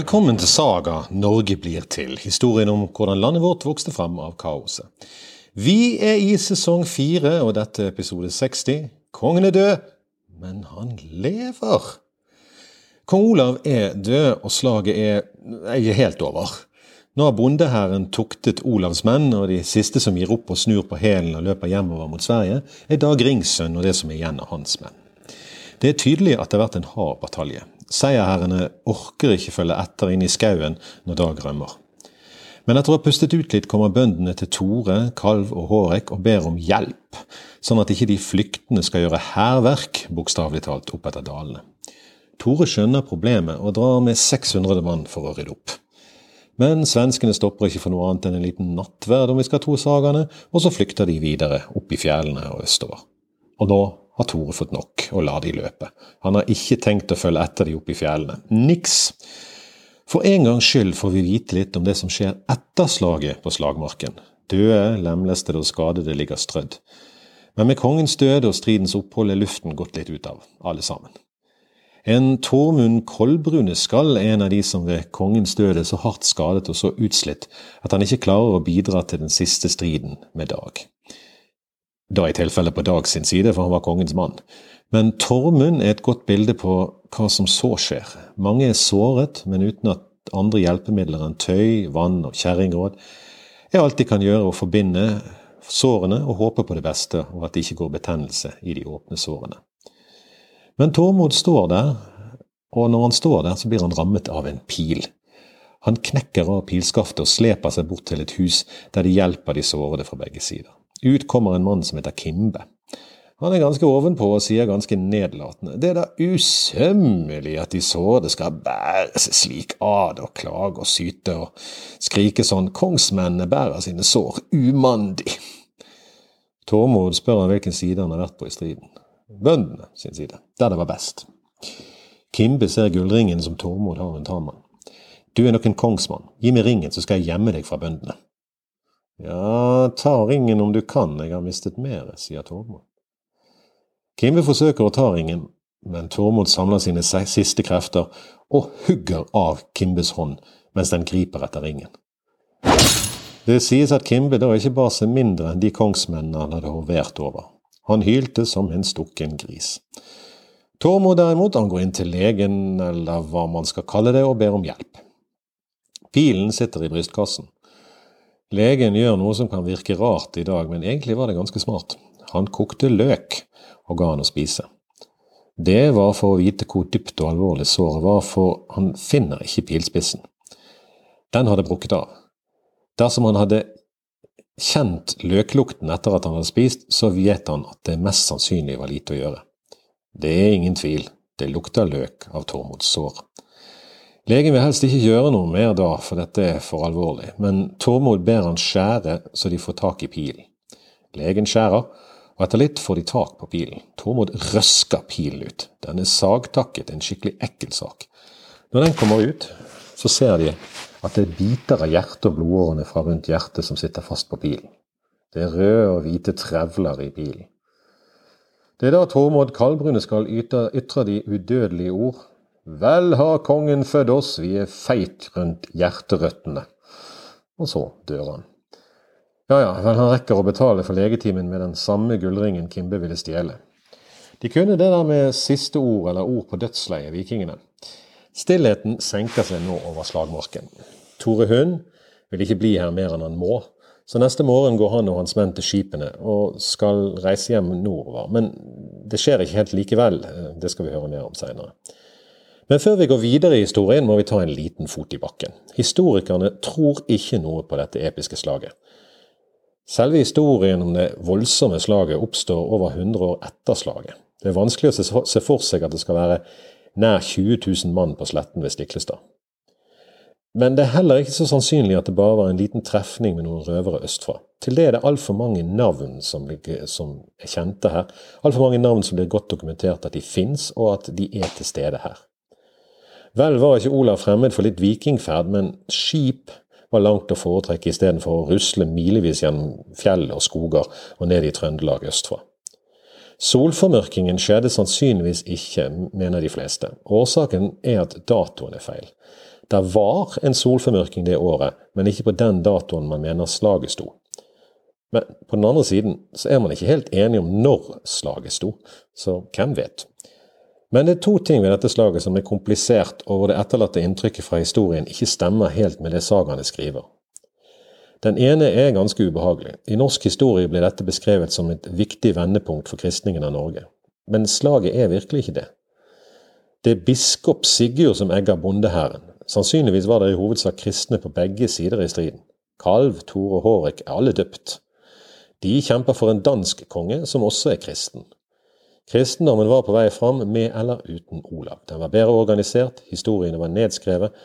Velkommen til Saga Norge blir til, historien om hvordan landet vårt vokste frem av kaoset. Vi er i sesong fire, og dette er episode 60. Kongen er død, men han lever. Kong Olav er død, og slaget er, ikke helt over. Nå har bondehæren tuktet Olavs menn, og de siste som gir opp og snur på hælen og løper hjemover mot Sverige, er Dag Ringsønn og det som er igjen av hans menn. Det er tydelig at det har vært en hard batalje. Seierherrene orker ikke følge etter inn i skauen når Dag rømmer. Men etter å ha pustet ut litt, kommer bøndene til Tore, Kalv og Hårek og ber om hjelp, sånn at ikke de flyktende skal gjøre hærverk, bokstavelig talt, opp etter dalene. Tore skjønner problemet og drar med 600 mann for å rydde opp. Men svenskene stopper ikke for noe annet enn en liten nattverd, om vi skal tro sagaene, og så flykter de videre opp i fjellene og østover. Og nå har Tore fått nok og lar de løpe. Han har ikke tenkt å følge etter de opp i fjellene. Niks. For en gangs skyld får vi vite litt om det som skjer etter slaget på slagmarken. Døde, lemlestede og skadede ligger strødd. Men med kongens død og stridens opphold er luften gått litt ut av, alle sammen. En Tormund Kolbruneskall er en av de som ved kongens død er så hardt skadet og så utslitt at han ikke klarer å bidra til den siste striden med Dag. Da i tilfelle på Dag sin side, for han var kongens mann. Men Tormund er et godt bilde på hva som så skjer. Mange er såret, men uten at andre hjelpemidler enn tøy, vann og kjerringråd er alt de kan gjøre å forbinde sårene og håpe på det beste, og at det ikke går betennelse i de åpne sårene. Men Tormod står der, og når han står der, så blir han rammet av en pil. Han knekker av pilskaftet og sleper seg bort til et hus der de hjelper de sårede fra begge sider. Ut kommer en mann som heter Kimbe. Han er ganske ovenpå og sier ganske nedlatende. Det er da usømmelig at de sårede skal bære seg slik ad og klage og syte og skrike sånn kongsmennene bærer sine sår umandig. Tormod spør han hvilken side han har vært på i striden. Bøndene sin side, der det var best. Kimbe ser gullringen som Tormod har rundt armen. Du er nok en kongsmann, gi meg ringen, så skal jeg gjemme deg fra bøndene. Ja, ta ringen om du kan, jeg har mistet mere, sier Tormod. Kimbe forsøker å ta ringen, men Tormod samler sine siste krefter og hugger av Kimbes hånd mens den griper etter ringen. Det sies at Kimbe da ikke bar seg mindre enn de kongsmennene han hadde hovert over. Han hylte som en stukken gris. Tormod derimot, han går inn til legen, eller hva man skal kalle det, og ber om hjelp. Pilen sitter i brystkassen. Legen gjør noe som kan virke rart i dag, men egentlig var det ganske smart. Han kokte løk og ga han å spise. Det var for å vite hvor dypt og alvorlig såret var, for han finner ikke pilspissen. Den hadde brukket av. Dersom han hadde kjent løklukten etter at han hadde spist, så vet han at det mest sannsynlig var lite å gjøre. Det er ingen tvil, det lukter løk av Tormods sår. Legen vil helst ikke gjøre noe mer da, for dette er for alvorlig, men Tormod ber han skjære så de får tak i pilen. Legen skjærer, og etter litt får de tak på pilen. Tormod røsker pilen ut. Den er sagtakket, en skikkelig ekkel sak. Når den kommer ut, så ser de at det er biter av hjertet og blodårene fra rundt hjertet som sitter fast på pilen. Det er røde og hvite trevler i pilen. Det er da Tormod Kalbrune skal ytre de udødelige ord Vel har kongen født oss, vi er feit rundt hjerterøttene. Og så dør han. Ja ja, vel han rekker å betale for legetimen med den samme gullringen Kimbe ville stjele. De kunne det der med siste ord eller ord på dødsleiet, vikingene. Stillheten senker seg nå over slagmarken. Tore Hund vil ikke bli her mer enn han må, så neste morgen går han og hans menn til skipene og skal reise hjem nordover. Men det skjer ikke helt likevel, det skal vi høre mer om seinere. Men før vi går videre i historien, må vi ta en liten fot i bakken. Historikerne tror ikke noe på dette episke slaget. Selve historien om det voldsomme slaget oppstår over 100 år etter slaget. Det er vanskelig å se for seg at det skal være nær 20 000 mann på sletten ved Stiklestad. Men det er heller ikke så sannsynlig at det bare var en liten trefning med noen røvere østfra. Til det er det altfor mange navn som, som, er kjente her. Altfor mange navn som blir godt dokumentert at de fins, og at de er til stede her. Vel var ikke Olav fremmed for litt vikingferd, men skip var langt å foretrekke istedenfor å rusle milevis gjennom fjell og skoger og ned i Trøndelag østfra. Solformørkingen skjedde sannsynligvis ikke, mener de fleste. Årsaken er at datoen er feil. Det var en solformørking det året, men ikke på den datoen man mener slaget sto. Men på den andre siden så er man ikke helt enig om når slaget sto, så hvem vet? Men det er to ting ved dette slaget som er komplisert, og hvor det etterlatte inntrykket fra historien ikke stemmer helt med det sagaene skriver. Den ene er ganske ubehagelig. I norsk historie blir dette beskrevet som et viktig vendepunkt for kristningen av Norge. Men slaget er virkelig ikke det. Det er biskop Sigurd som egger bondehæren. Sannsynligvis var det i hovedsak kristne på begge sider i striden. Kalv, Tore og Hårek er alle døpt. De kjemper for en dansk konge som også er kristen. Kristendommen var på vei fram med eller uten Olav. Den var bedre organisert, historiene var nedskrevet,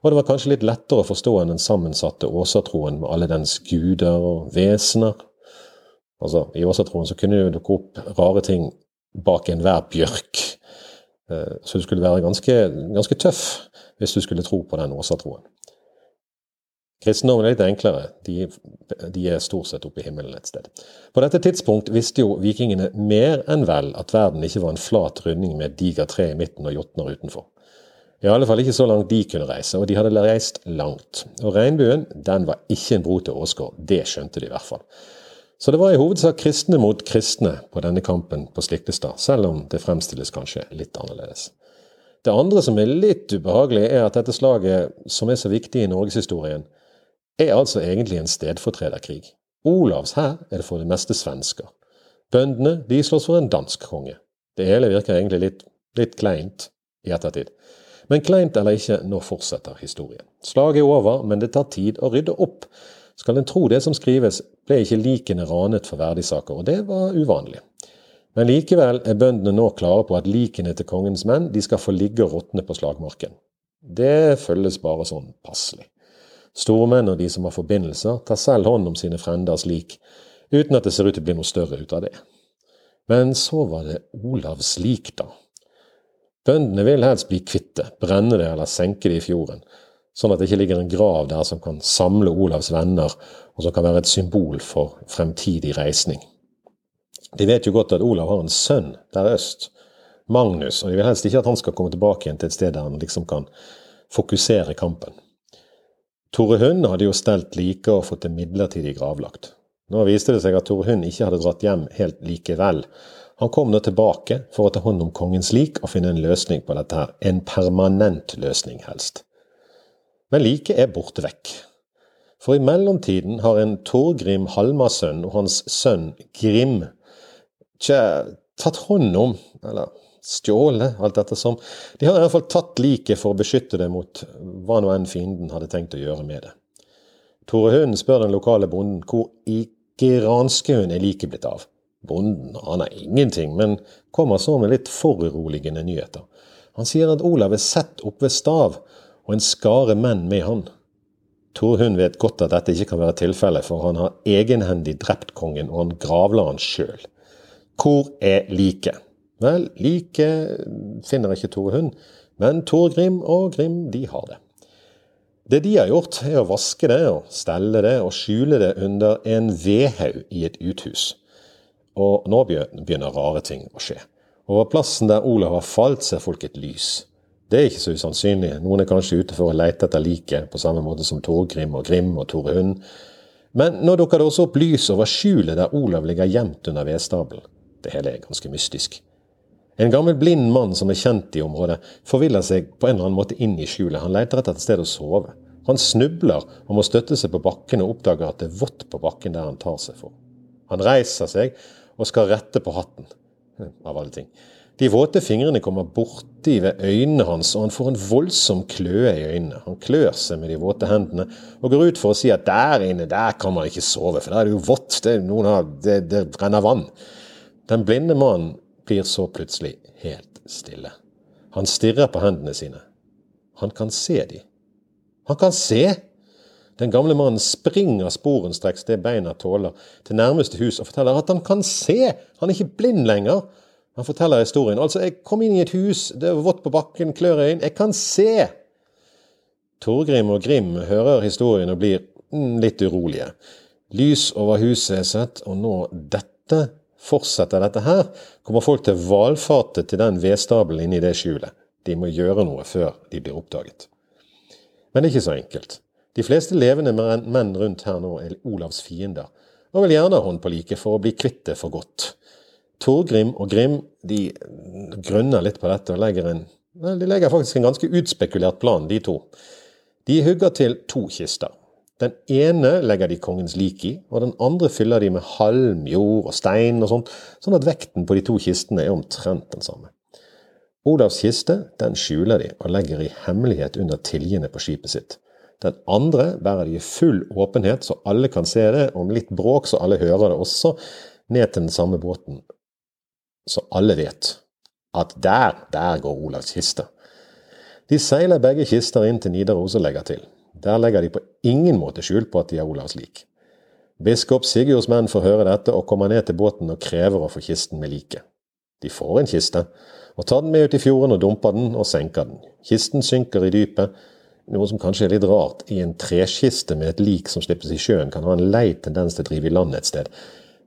og det var kanskje litt lettere å forstå enn den sammensatte åsatroen med alle dens guder og vesener. Altså, I åsatroen så kunne det dukke opp rare ting bak enhver bjørk. Eh, så du skulle være ganske, ganske tøff hvis du skulle tro på den åsatroen. Kristendommen er litt enklere, de, de, er stort sett oppe i himmelen et sted. På dette tidspunkt visste jo vikingene mer enn vel at verden ikke var en flat runding med et digert tre i midten og jotner utenfor. I alle fall ikke så langt de kunne reise, og de hadde reist langt. Og regnbuen, den var ikke en bro til Åsgård, det skjønte de i hvert fall. Så det var i hovedsak kristne mot kristne på denne kampen på Stiklestad, selv om det fremstilles kanskje litt annerledes. Det andre som er litt ubehagelig, er at dette slaget, som er så viktig i norgeshistorien, er altså egentlig en stedfortrederkrig. Olavs hær er det for det meste svensker. Bøndene de slåss for en dansk konge. Det hele virker egentlig litt, litt kleint i ettertid. Men kleint eller ikke, nå fortsetter historien. Slaget er over, men det tar tid å rydde opp. Skal en tro det som skrives, ble ikke likene ranet for verdisaker, og det var uvanlig. Men likevel er bøndene nå klare på at likene til kongens menn de skal få ligge og råtne på slagmarken. Det følges bare sånn passelig. Stormenn og de som har forbindelser, tar selv hånd om sine frenders lik, uten at det ser ut til å bli noe større ut av det. Men så var det Olavs lik, da. Bøndene vil helst bli kvitt det, brenne det eller senke det i fjorden, sånn at det ikke ligger en grav der som kan samle Olavs venner, og som kan være et symbol for fremtidig reisning. De vet jo godt at Olav har en sønn der øst, Magnus, og de vil helst ikke at han skal komme tilbake igjen til et sted der han liksom kan fokusere kampen. Tore Hund hadde jo stelt like og fått det midlertidig gravlagt. Nå viste det seg at Tore Hund ikke hadde dratt hjem helt likevel. Han kom nå tilbake for å ta hånd om kongens lik og finne en løsning på dette her. En permanent løsning, helst. Men liket er borte vekk. For i mellomtiden har en Torgrim Halmasønn og hans sønn Grim ikke tatt hånd om, eller stjålet, alt dette som. De har i hvert fall tatt liket for å beskytte det mot hva nå enn fienden hadde tenkt å gjøre med det. Tore Hund spør den lokale bonden hvor i granskauen er liket blitt av. Bonden aner ingenting, men kommer så med litt foruroligende nyheter. Han sier at Olav er sett opp ved Stav, og en skare menn med han. Tore Hund vet godt at dette ikke kan være tilfellet, for han har egenhendig drept kongen, og han gravla han sjøl. Hvor er liket? Vel, like finner ikke Tore Hund, men Torgrim og Grim, de har det. Det de har gjort, er å vaske det og stelle det og skjule det under en vedhaug i et uthus. Og nå begynner rare ting å skje. Over plassen der Olav har falt, ser folk et lys. Det er ikke så usannsynlig. Noen er kanskje ute for å leite etter liket, på samme måte som Torgrim og Grim og Tore Hund. Men nå dukker det også opp lys over skjulet der Olav ligger gjemt under vedstabelen. Det hele er ganske mystisk. En gammel blind mann som er kjent i området, forviller seg på en eller annen måte inn i skjulet. Han leter etter et sted å sove. Han snubler og må støtte seg på bakken og oppdager at det er vått på bakken der han tar seg for. Han reiser seg og skal rette på hatten, av alle ting. De våte fingrene kommer borti ved øynene hans, og han får en voldsom kløe i øynene. Han klør seg med de våte hendene og går ut for å si at der inne, der kan man ikke sove, for der er det jo vått, det, det, det renner vann. Den blinde mannen blir så plutselig helt stille. Han stirrer på hendene sine. Han kan se de. Han kan se! Den gamle mannen springer sporenstreks det beina tåler, til nærmeste hus og forteller at han kan se! Han er ikke blind lenger! Han forteller historien. Altså, jeg kom inn i et hus, det var vått på bakken, klør i øynene. Jeg kan se! Torgrim og Grim hører historien og blir mm, litt urolige. Lys over huset er sett, og nå dette Fortsetter dette her, kommer folk til valfate til den vedstabelen i det skjulet. De må gjøre noe før de blir oppdaget. Men det er ikke så enkelt. De fleste levende menn rundt her nå er Olavs fiender, og vil gjerne ha hånd på like for å bli kvitt det for godt. Torgrim og Grim de grunner litt på dette og legger en de legger faktisk en ganske utspekulert plan, de to. De hugger til to kister. Den ene legger de kongens lik i, og den andre fyller de med halm, jord og stein og sånt, sånn at vekten på de to kistene er omtrent den samme. Olavs kiste den skjuler de og legger i hemmelighet under tiljene på skipet sitt. Den andre bærer de i full åpenhet, så alle kan se det, med litt bråk så alle hører det også, ned til den samme båten. Så alle vet at der, der går Olavs kiste. De seiler begge kister inn til Nidaros og legger til. Der legger de på ingen måte skjul på at de er Olavs lik. Biskop Sigurds menn får høre dette og kommer ned til båten og krever å få kisten med liket. De får en kiste, og tar den med ut i fjorden og dumper den og senker den. Kisten synker i dypet, noe som kanskje er litt rart. I en treskiste med et lik som slippes i sjøen, kan ha en lei tendens til å drive i land et sted.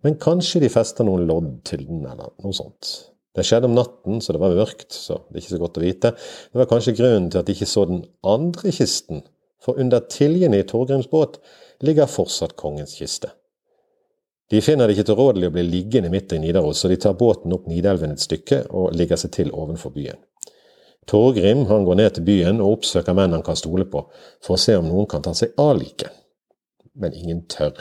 Men kanskje de fester noen lodd til den, eller noe sånt. Det skjedde om natten, så det var mørkt, så det er ikke så godt å vite. Det var kanskje grunnen til at de ikke så den andre kisten, for under tiljene i Torgrims båt ligger fortsatt kongens kiste. De finner det ikke tilrådelig å bli liggende midt i Nidaros, så de tar båten opp Nidelven et stykke og ligger seg til ovenfor byen. Torgrim han går ned til byen og oppsøker menn han kan stole på, for å se om noen kan ta seg av liket. Men ingen tør.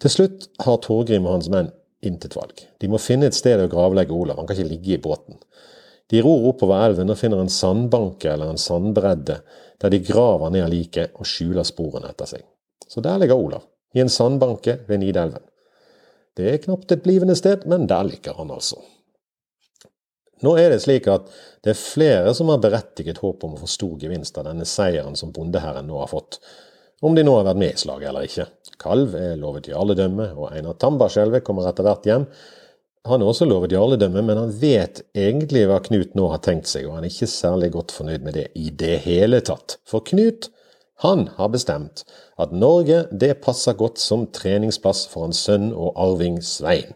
Til slutt har Torgrim og hans menn intet valg. De må finne et sted å gravlegge Olav, han kan ikke ligge i båten. De ror oppover elven og finner en sandbanke eller en sandbredde, der de graver ned liket og skjuler sporene etter seg. Så der ligger Olav i en sandbanke ved Nidelven. Det er knapt et blivende sted, men der ligger han altså. Nå er det slik at det er flere som har berettiget håp om å få stor gevinst av denne seieren som bondeherren nå har fått, om de nå har vært med i slaget eller ikke. Kalv er lovet i alle dømme, og Einar Tambarskjelvet kommer etter hvert hjem. Han er også lovet jarledømme, men han vet egentlig hva Knut nå har tenkt seg, og han er ikke særlig godt fornøyd med det i det hele tatt. For Knut han har bestemt at Norge det passer godt som treningsplass for hans sønn og arving Svein.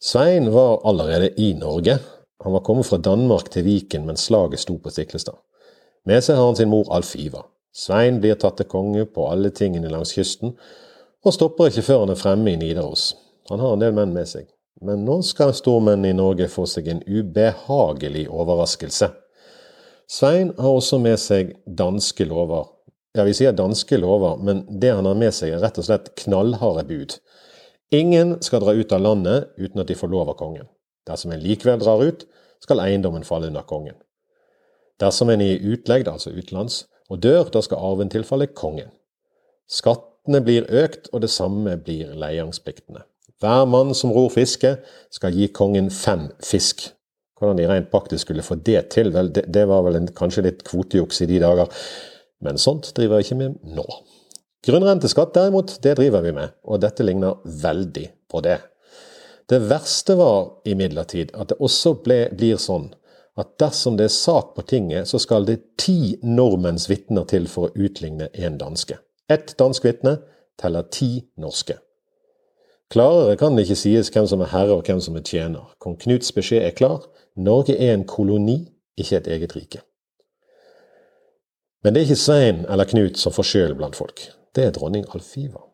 Svein var allerede i Norge. Han var kommet fra Danmark til Viken mens slaget sto på Stiklestad. Med seg har han sin mor Alf Ivar. Svein blir tatt til konge på alle tingene langs kysten, og stopper ikke før han er fremme i Nidaros. Han har en del menn med seg. Men nå skal stormennene i Norge få seg en ubehagelig overraskelse. Svein har også med seg danske lover ja, vi sier danske lover, men det han har med seg, er rett og slett knallharde bud. Ingen skal dra ut av landet uten at de får lov av kongen. Dersom en likevel drar ut, skal eiendommen falle under kongen. Dersom en er utlegd, altså utenlands, og dør, da skal arven tilfalle kongen. Skattene blir økt, og det samme blir leiegangspliktene. Hver mann som ror fiske, skal gi kongen fem fisk. Hvordan de rent praktisk skulle få det til, vel, det, det var vel en, kanskje litt kvotejuks i de dager. Men sånt driver jeg ikke med nå. Grunnrenteskatt derimot, det driver vi med, og dette ligner veldig på det. Det verste var imidlertid at det også ble, blir sånn at dersom det er sak på tinget, så skal det ti nordmenns vitner til for å utligne en danske. Ett dansk vitne teller ti norske. Klarere kan det ikke sies hvem som er herre og hvem som er tjener. Kong Knuts beskjed er klar. Norge er en koloni, ikke et eget rike. Men det er ikke Svein eller Knut som får skylden blant folk. Det er dronning Alfiva.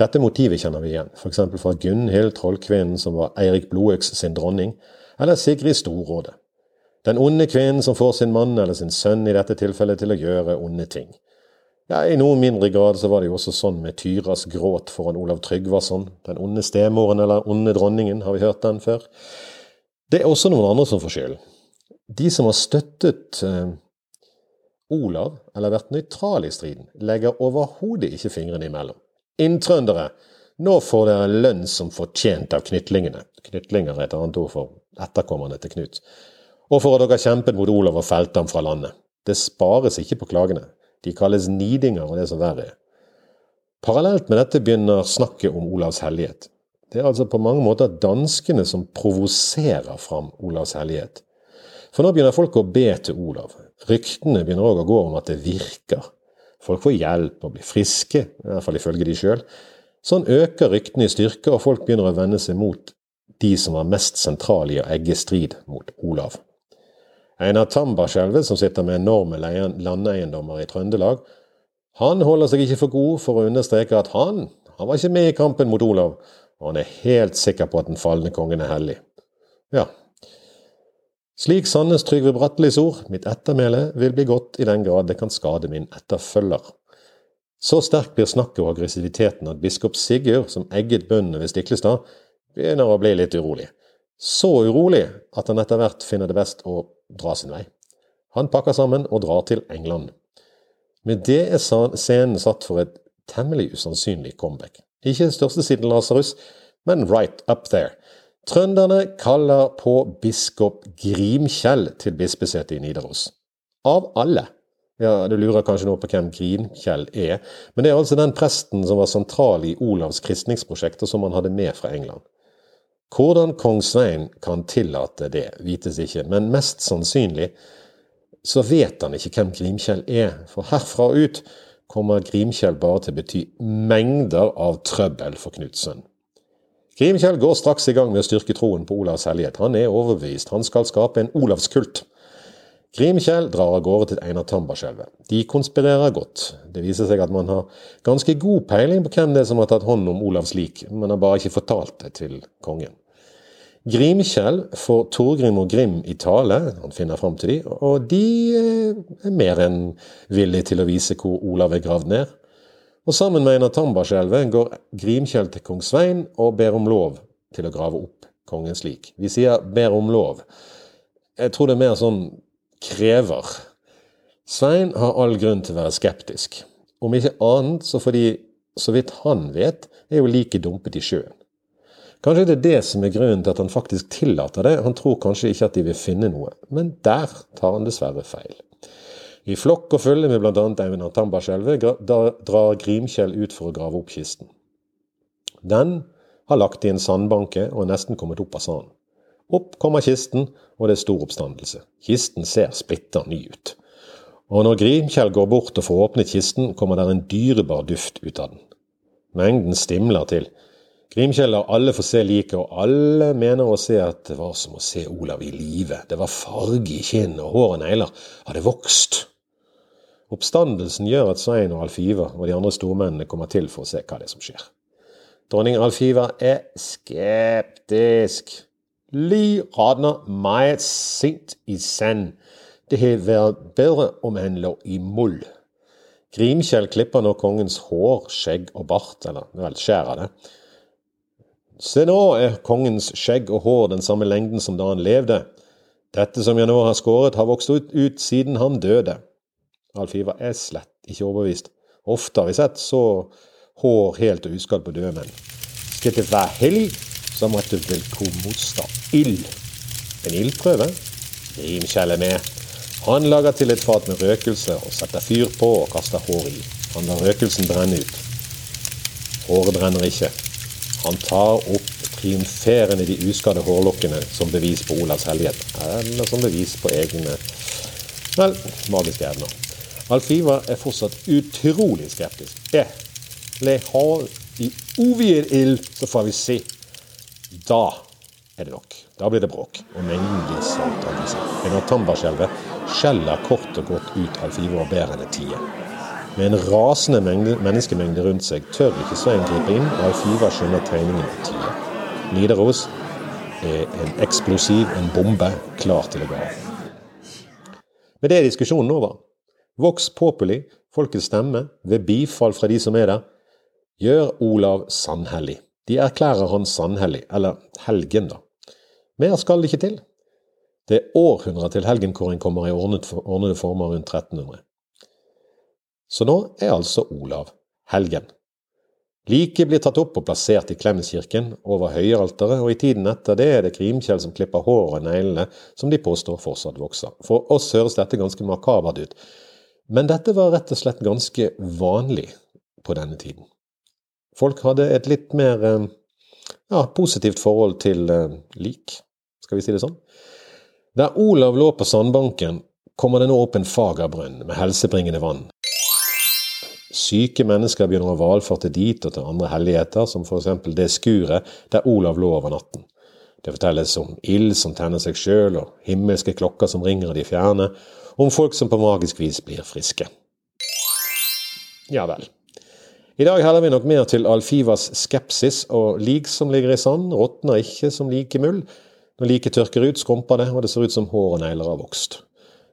Dette motivet kjenner vi igjen, f.eks. fra Gunhild, trollkvinnen som var Eirik Blodøks sin dronning, eller Sigrid Storrådet. Den onde kvinnen som får sin mann eller sin sønn i dette tilfellet til å gjøre onde ting. Ja, I noe mindre grad så var det jo også sånn med Tyras gråt foran Olav Tryggvason. Den onde stemoren eller onde dronningen, har vi hørt den før? Det er også noen andre som får skylden. De som har støttet eh, Olav, eller vært nøytrale i striden, legger overhodet ikke fingrene imellom. Inntrøndere, nå får dere lønn som fortjent av knytlingene. Knytlinger er et annet ord for etterkommerne til Knut. Og for at dere har kjempet mot Olav og felte ham fra landet. Det spares ikke på klagene. De kalles nidinger og det som verre er. Parallelt med dette begynner snakket om Olavs hellighet. Det er altså på mange måter danskene som provoserer fram Olavs hellighet. For nå begynner folk å be til Olav. Ryktene begynner òg å gå om at det virker. Folk får hjelp og blir friske, i hvert fall ifølge de sjøl. Sånn øker ryktene i styrke, og folk begynner å vende seg mot de som var mest sentrale i å egge strid mot Olav. Einar Tambarskjelvet, som sitter med enorme landeiendommer i Trøndelag, han holder seg ikke for god for å understreke at han, han var ikke med i kampen mot Olav, og han er helt sikker på at den falne kongen er hellig. Ja, slik sannes Trygve Brattelis ord, mitt ettermæle vil bli godt i den grad det kan skade min etterfølger. Så sterk blir snakket og aggressiviteten at biskop Sigurd, som egget bøndene ved Stiklestad, begynner å bli litt urolig. Så urolig at han etter hvert finner det best å dra sin vei. Han pakker sammen og drar til England. Med det er scenen satt for et temmelig usannsynlig comeback. Ikke største siden Lasarus, men right up there. Trønderne kaller på biskop Grimkjell til bispesetet i Nidaros. Av alle. Ja, Du lurer kanskje nå på hvem Grimkjell er, men det er altså den presten som var sentral i Olavs kristningsprosjekt, og som han hadde med fra England. Hvordan kong Svein kan tillate det, vites ikke, men mest sannsynlig så vet han ikke hvem Grimkjell er, for herfra ut kommer Grimkjell bare til å bety mengder av trøbbel for Knutsen. Grimkjell går straks i gang med å styrke troen på Olavs hellighet. Han er overbevist, han skal skape en olavskult. Grimkjell drar av gårde til Einar Tambarskjelvet. De konspirerer godt. Det viser seg at man har ganske god peiling på hvem det er som har tatt hånd om Olavs lik, men har bare ikke fortalt det til kongen. Grimkjell får Torgrim og Grim i tale, han finner fram til de, og de eh, er mer enn villige til å vise hvor Olav er gravd ned. Og sammen med Einar Tambarskjelvet går Grimkjell til kong Svein og ber om lov til å grave opp kongens lik. Vi sier 'ber om lov'. Jeg tror det er mer sånn krever. Svein har all grunn til å være skeptisk. Om ikke annet så fordi, så vidt han vet, er jo liket dumpet i sjøen. Kanskje det er det som er grunnen til at han faktisk tillater det. Han tror kanskje ikke at de vil finne noe, men der tar han dessverre feil. I flokk og følge med bl.a. Eivind Tambarskjelvet drar Grimkjell ut for å grave opp kisten. Den har lagt i en sandbanke og er nesten kommet opp av sanden. Opp kommer kisten, og det er stor oppstandelse. Kisten ser splitter ny ut. Og når Grimkjell går bort og får åpnet kisten, kommer det en dyrebar duft ut av den. Mengden stimler til. Grimkjell lar alle få se liket, og alle mener å se at det var som å se Olav i live. Det var farge i kinn, og hår og negler hadde vokst. Oppstandelsen gjør at Svein og Alfiva og de andre stormennene kommer til for å se hva det er som skjer. Dronning Alfiva er skeptisk. Li radner meget sent i sand. Det hadde vært bedre om han lå i moll. Grimkjell klipper nå kongens hår, skjegg og bart, eller vel, skjærer det Se nå er kongens skjegg og hår den samme lengden som da han levde. Dette som jeg nå har skåret, har vokst ut, ut siden han døde. Alf Ivar er slett ikke overbevist. Ofte har vi sett så hår helt og uskadd på døde menn. Skal det være måtte vel kunne motstå ild. En ildprøve? Rimkjell er med. Han lager til et fat med røkelse og setter fyr på og kaster hår i. Han lar røkelsen brenne ut. Håret brenner ikke. Han tar opp triumferende de uskadde hårlokkene som bevis på Olavs hellighet, eller som bevis på egne vel, magiske evner. Alfiva er fortsatt utrolig skeptisk. Det le har i uviet ild, så får vi se. Da er det nok. Da blir det bråk, og mengden blir salt. En av Tambarskjelvet skjeller kort og godt ut Alfiva og ber henne tie. Med en rasende menneskemengde rundt seg tør ikke Svein gripe inn, og Alfiva skjønner tegningen på tide. Nidaros er en eksplosiv, en bombe, klar til å gå av. Med det er diskusjonen over. Vox populi, folkets stemme, ved bifall fra de som er der, gjør Olav sannhellig. De erklærer han sannhellig, eller helgen, da. Mer skal det ikke til. Det er århundrer til helgenkåring kommer i ordnede former rundt 1300. Så nå er altså Olav helgen. Liket blir tatt opp og plassert i Klemmenskirken over høyalteret, og i tiden etter det er det Krimkjell som klipper håret og neglene, som de påstår fortsatt vokser. For oss høres dette ganske makabert ut, men dette var rett og slett ganske vanlig på denne tiden. Folk hadde et litt mer eh, ja, positivt forhold til eh, lik, skal vi si det sånn. Der Olav lå på sandbanken, kommer det nå opp en fager brønn med helsebringende vann. Syke mennesker begynner å valfarte dit og til andre helligheter, som f.eks. det skuret der Olav lå over natten. Det fortelles om ild som tenner seg sjøl, og himmelske klokker som ringer i de fjerne, og om folk som på magisk vis blir friske. Ja vel. I dag heller vi nok mer til Alfivas skepsis, og lik som ligger i sand, råtner ikke som like mull. Når liket tørker ut, skrumper det, og det ser ut som hår og negler har vokst.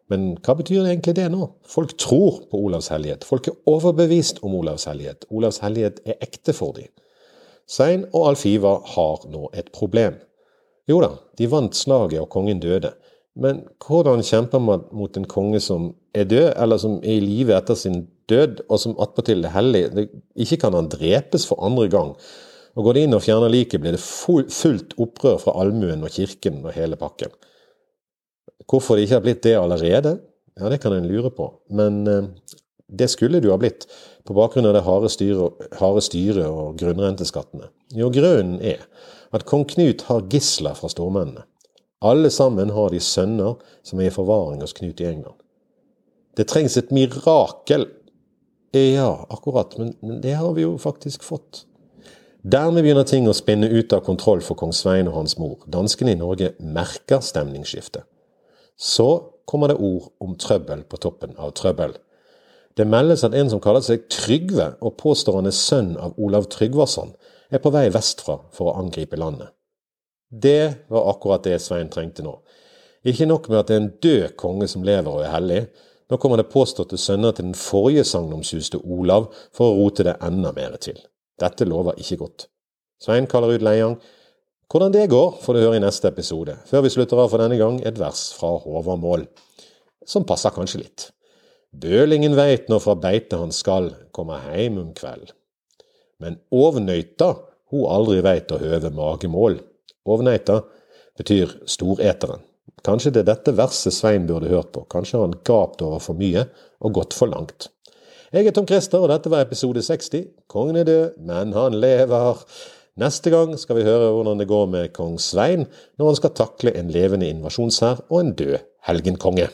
Men hva betyr egentlig det nå? Folk tror på Olavs hellighet. Folk er overbevist om Olavs hellighet. Olavs hellighet er ekte for dem. Sein og Alfiva har nå et problem. Jo da, de vant slaget og kongen døde. Men hvordan kjemper man mot en konge som er død, eller som er i live etter sin død, og som attpåtil er hellig? Ikke kan han drepes for andre gang. Og Går de inn og fjerner liket, blir det fullt opprør fra allmuen og kirken og hele pakken. Hvorfor det ikke har blitt det allerede, ja, det kan en lure på. Men eh, det skulle det jo ha blitt, på bakgrunn av det harde styret styre og grunnrenteskattene. Jo, grunnen er at kong Knut har gisler fra stormennene. Alle sammen har de sønner som er i forvaring hos Knut i England. Det trengs et mirakel. Ja, akkurat, men det har vi jo faktisk fått. Dermed begynner ting å spinne ut av kontroll for kong Svein og hans mor. Danskene i Norge merker stemningsskiftet. Så kommer det ord om trøbbel på toppen av trøbbel. Det meldes at en som kaller seg Trygve, og påstår han er sønn av Olav Tryggvason, er på vei vestfra for å angripe landet. Det var akkurat det Svein trengte nå. Ikke nok med at det er en død konge som lever og er hellig, nå kommer det påståtte sønner til den forrige sagnomsuste Olav for å rote det enda mer til. Dette lover ikke godt. Svein kaller ut Leiang, hvordan det går, får du høre i neste episode. Før vi slutter av for denne gang, et vers fra Håvamål, som passer kanskje litt. Bølingen veit når fra beite han skal, komme heim om kveld. Men ovnøyta, ho aldri veit å høve magemål. Ovnøyta betyr storeteren. Kanskje det er dette verset Svein burde hørt på, kanskje har han gapt over for mye og gått for langt. Jeg er Tom Christer, og dette var episode 60. Kongen er død, men han lever. Neste gang skal vi høre hvordan det går med kong Svein når han skal takle en levende invasjonshær og en død helgenkonge.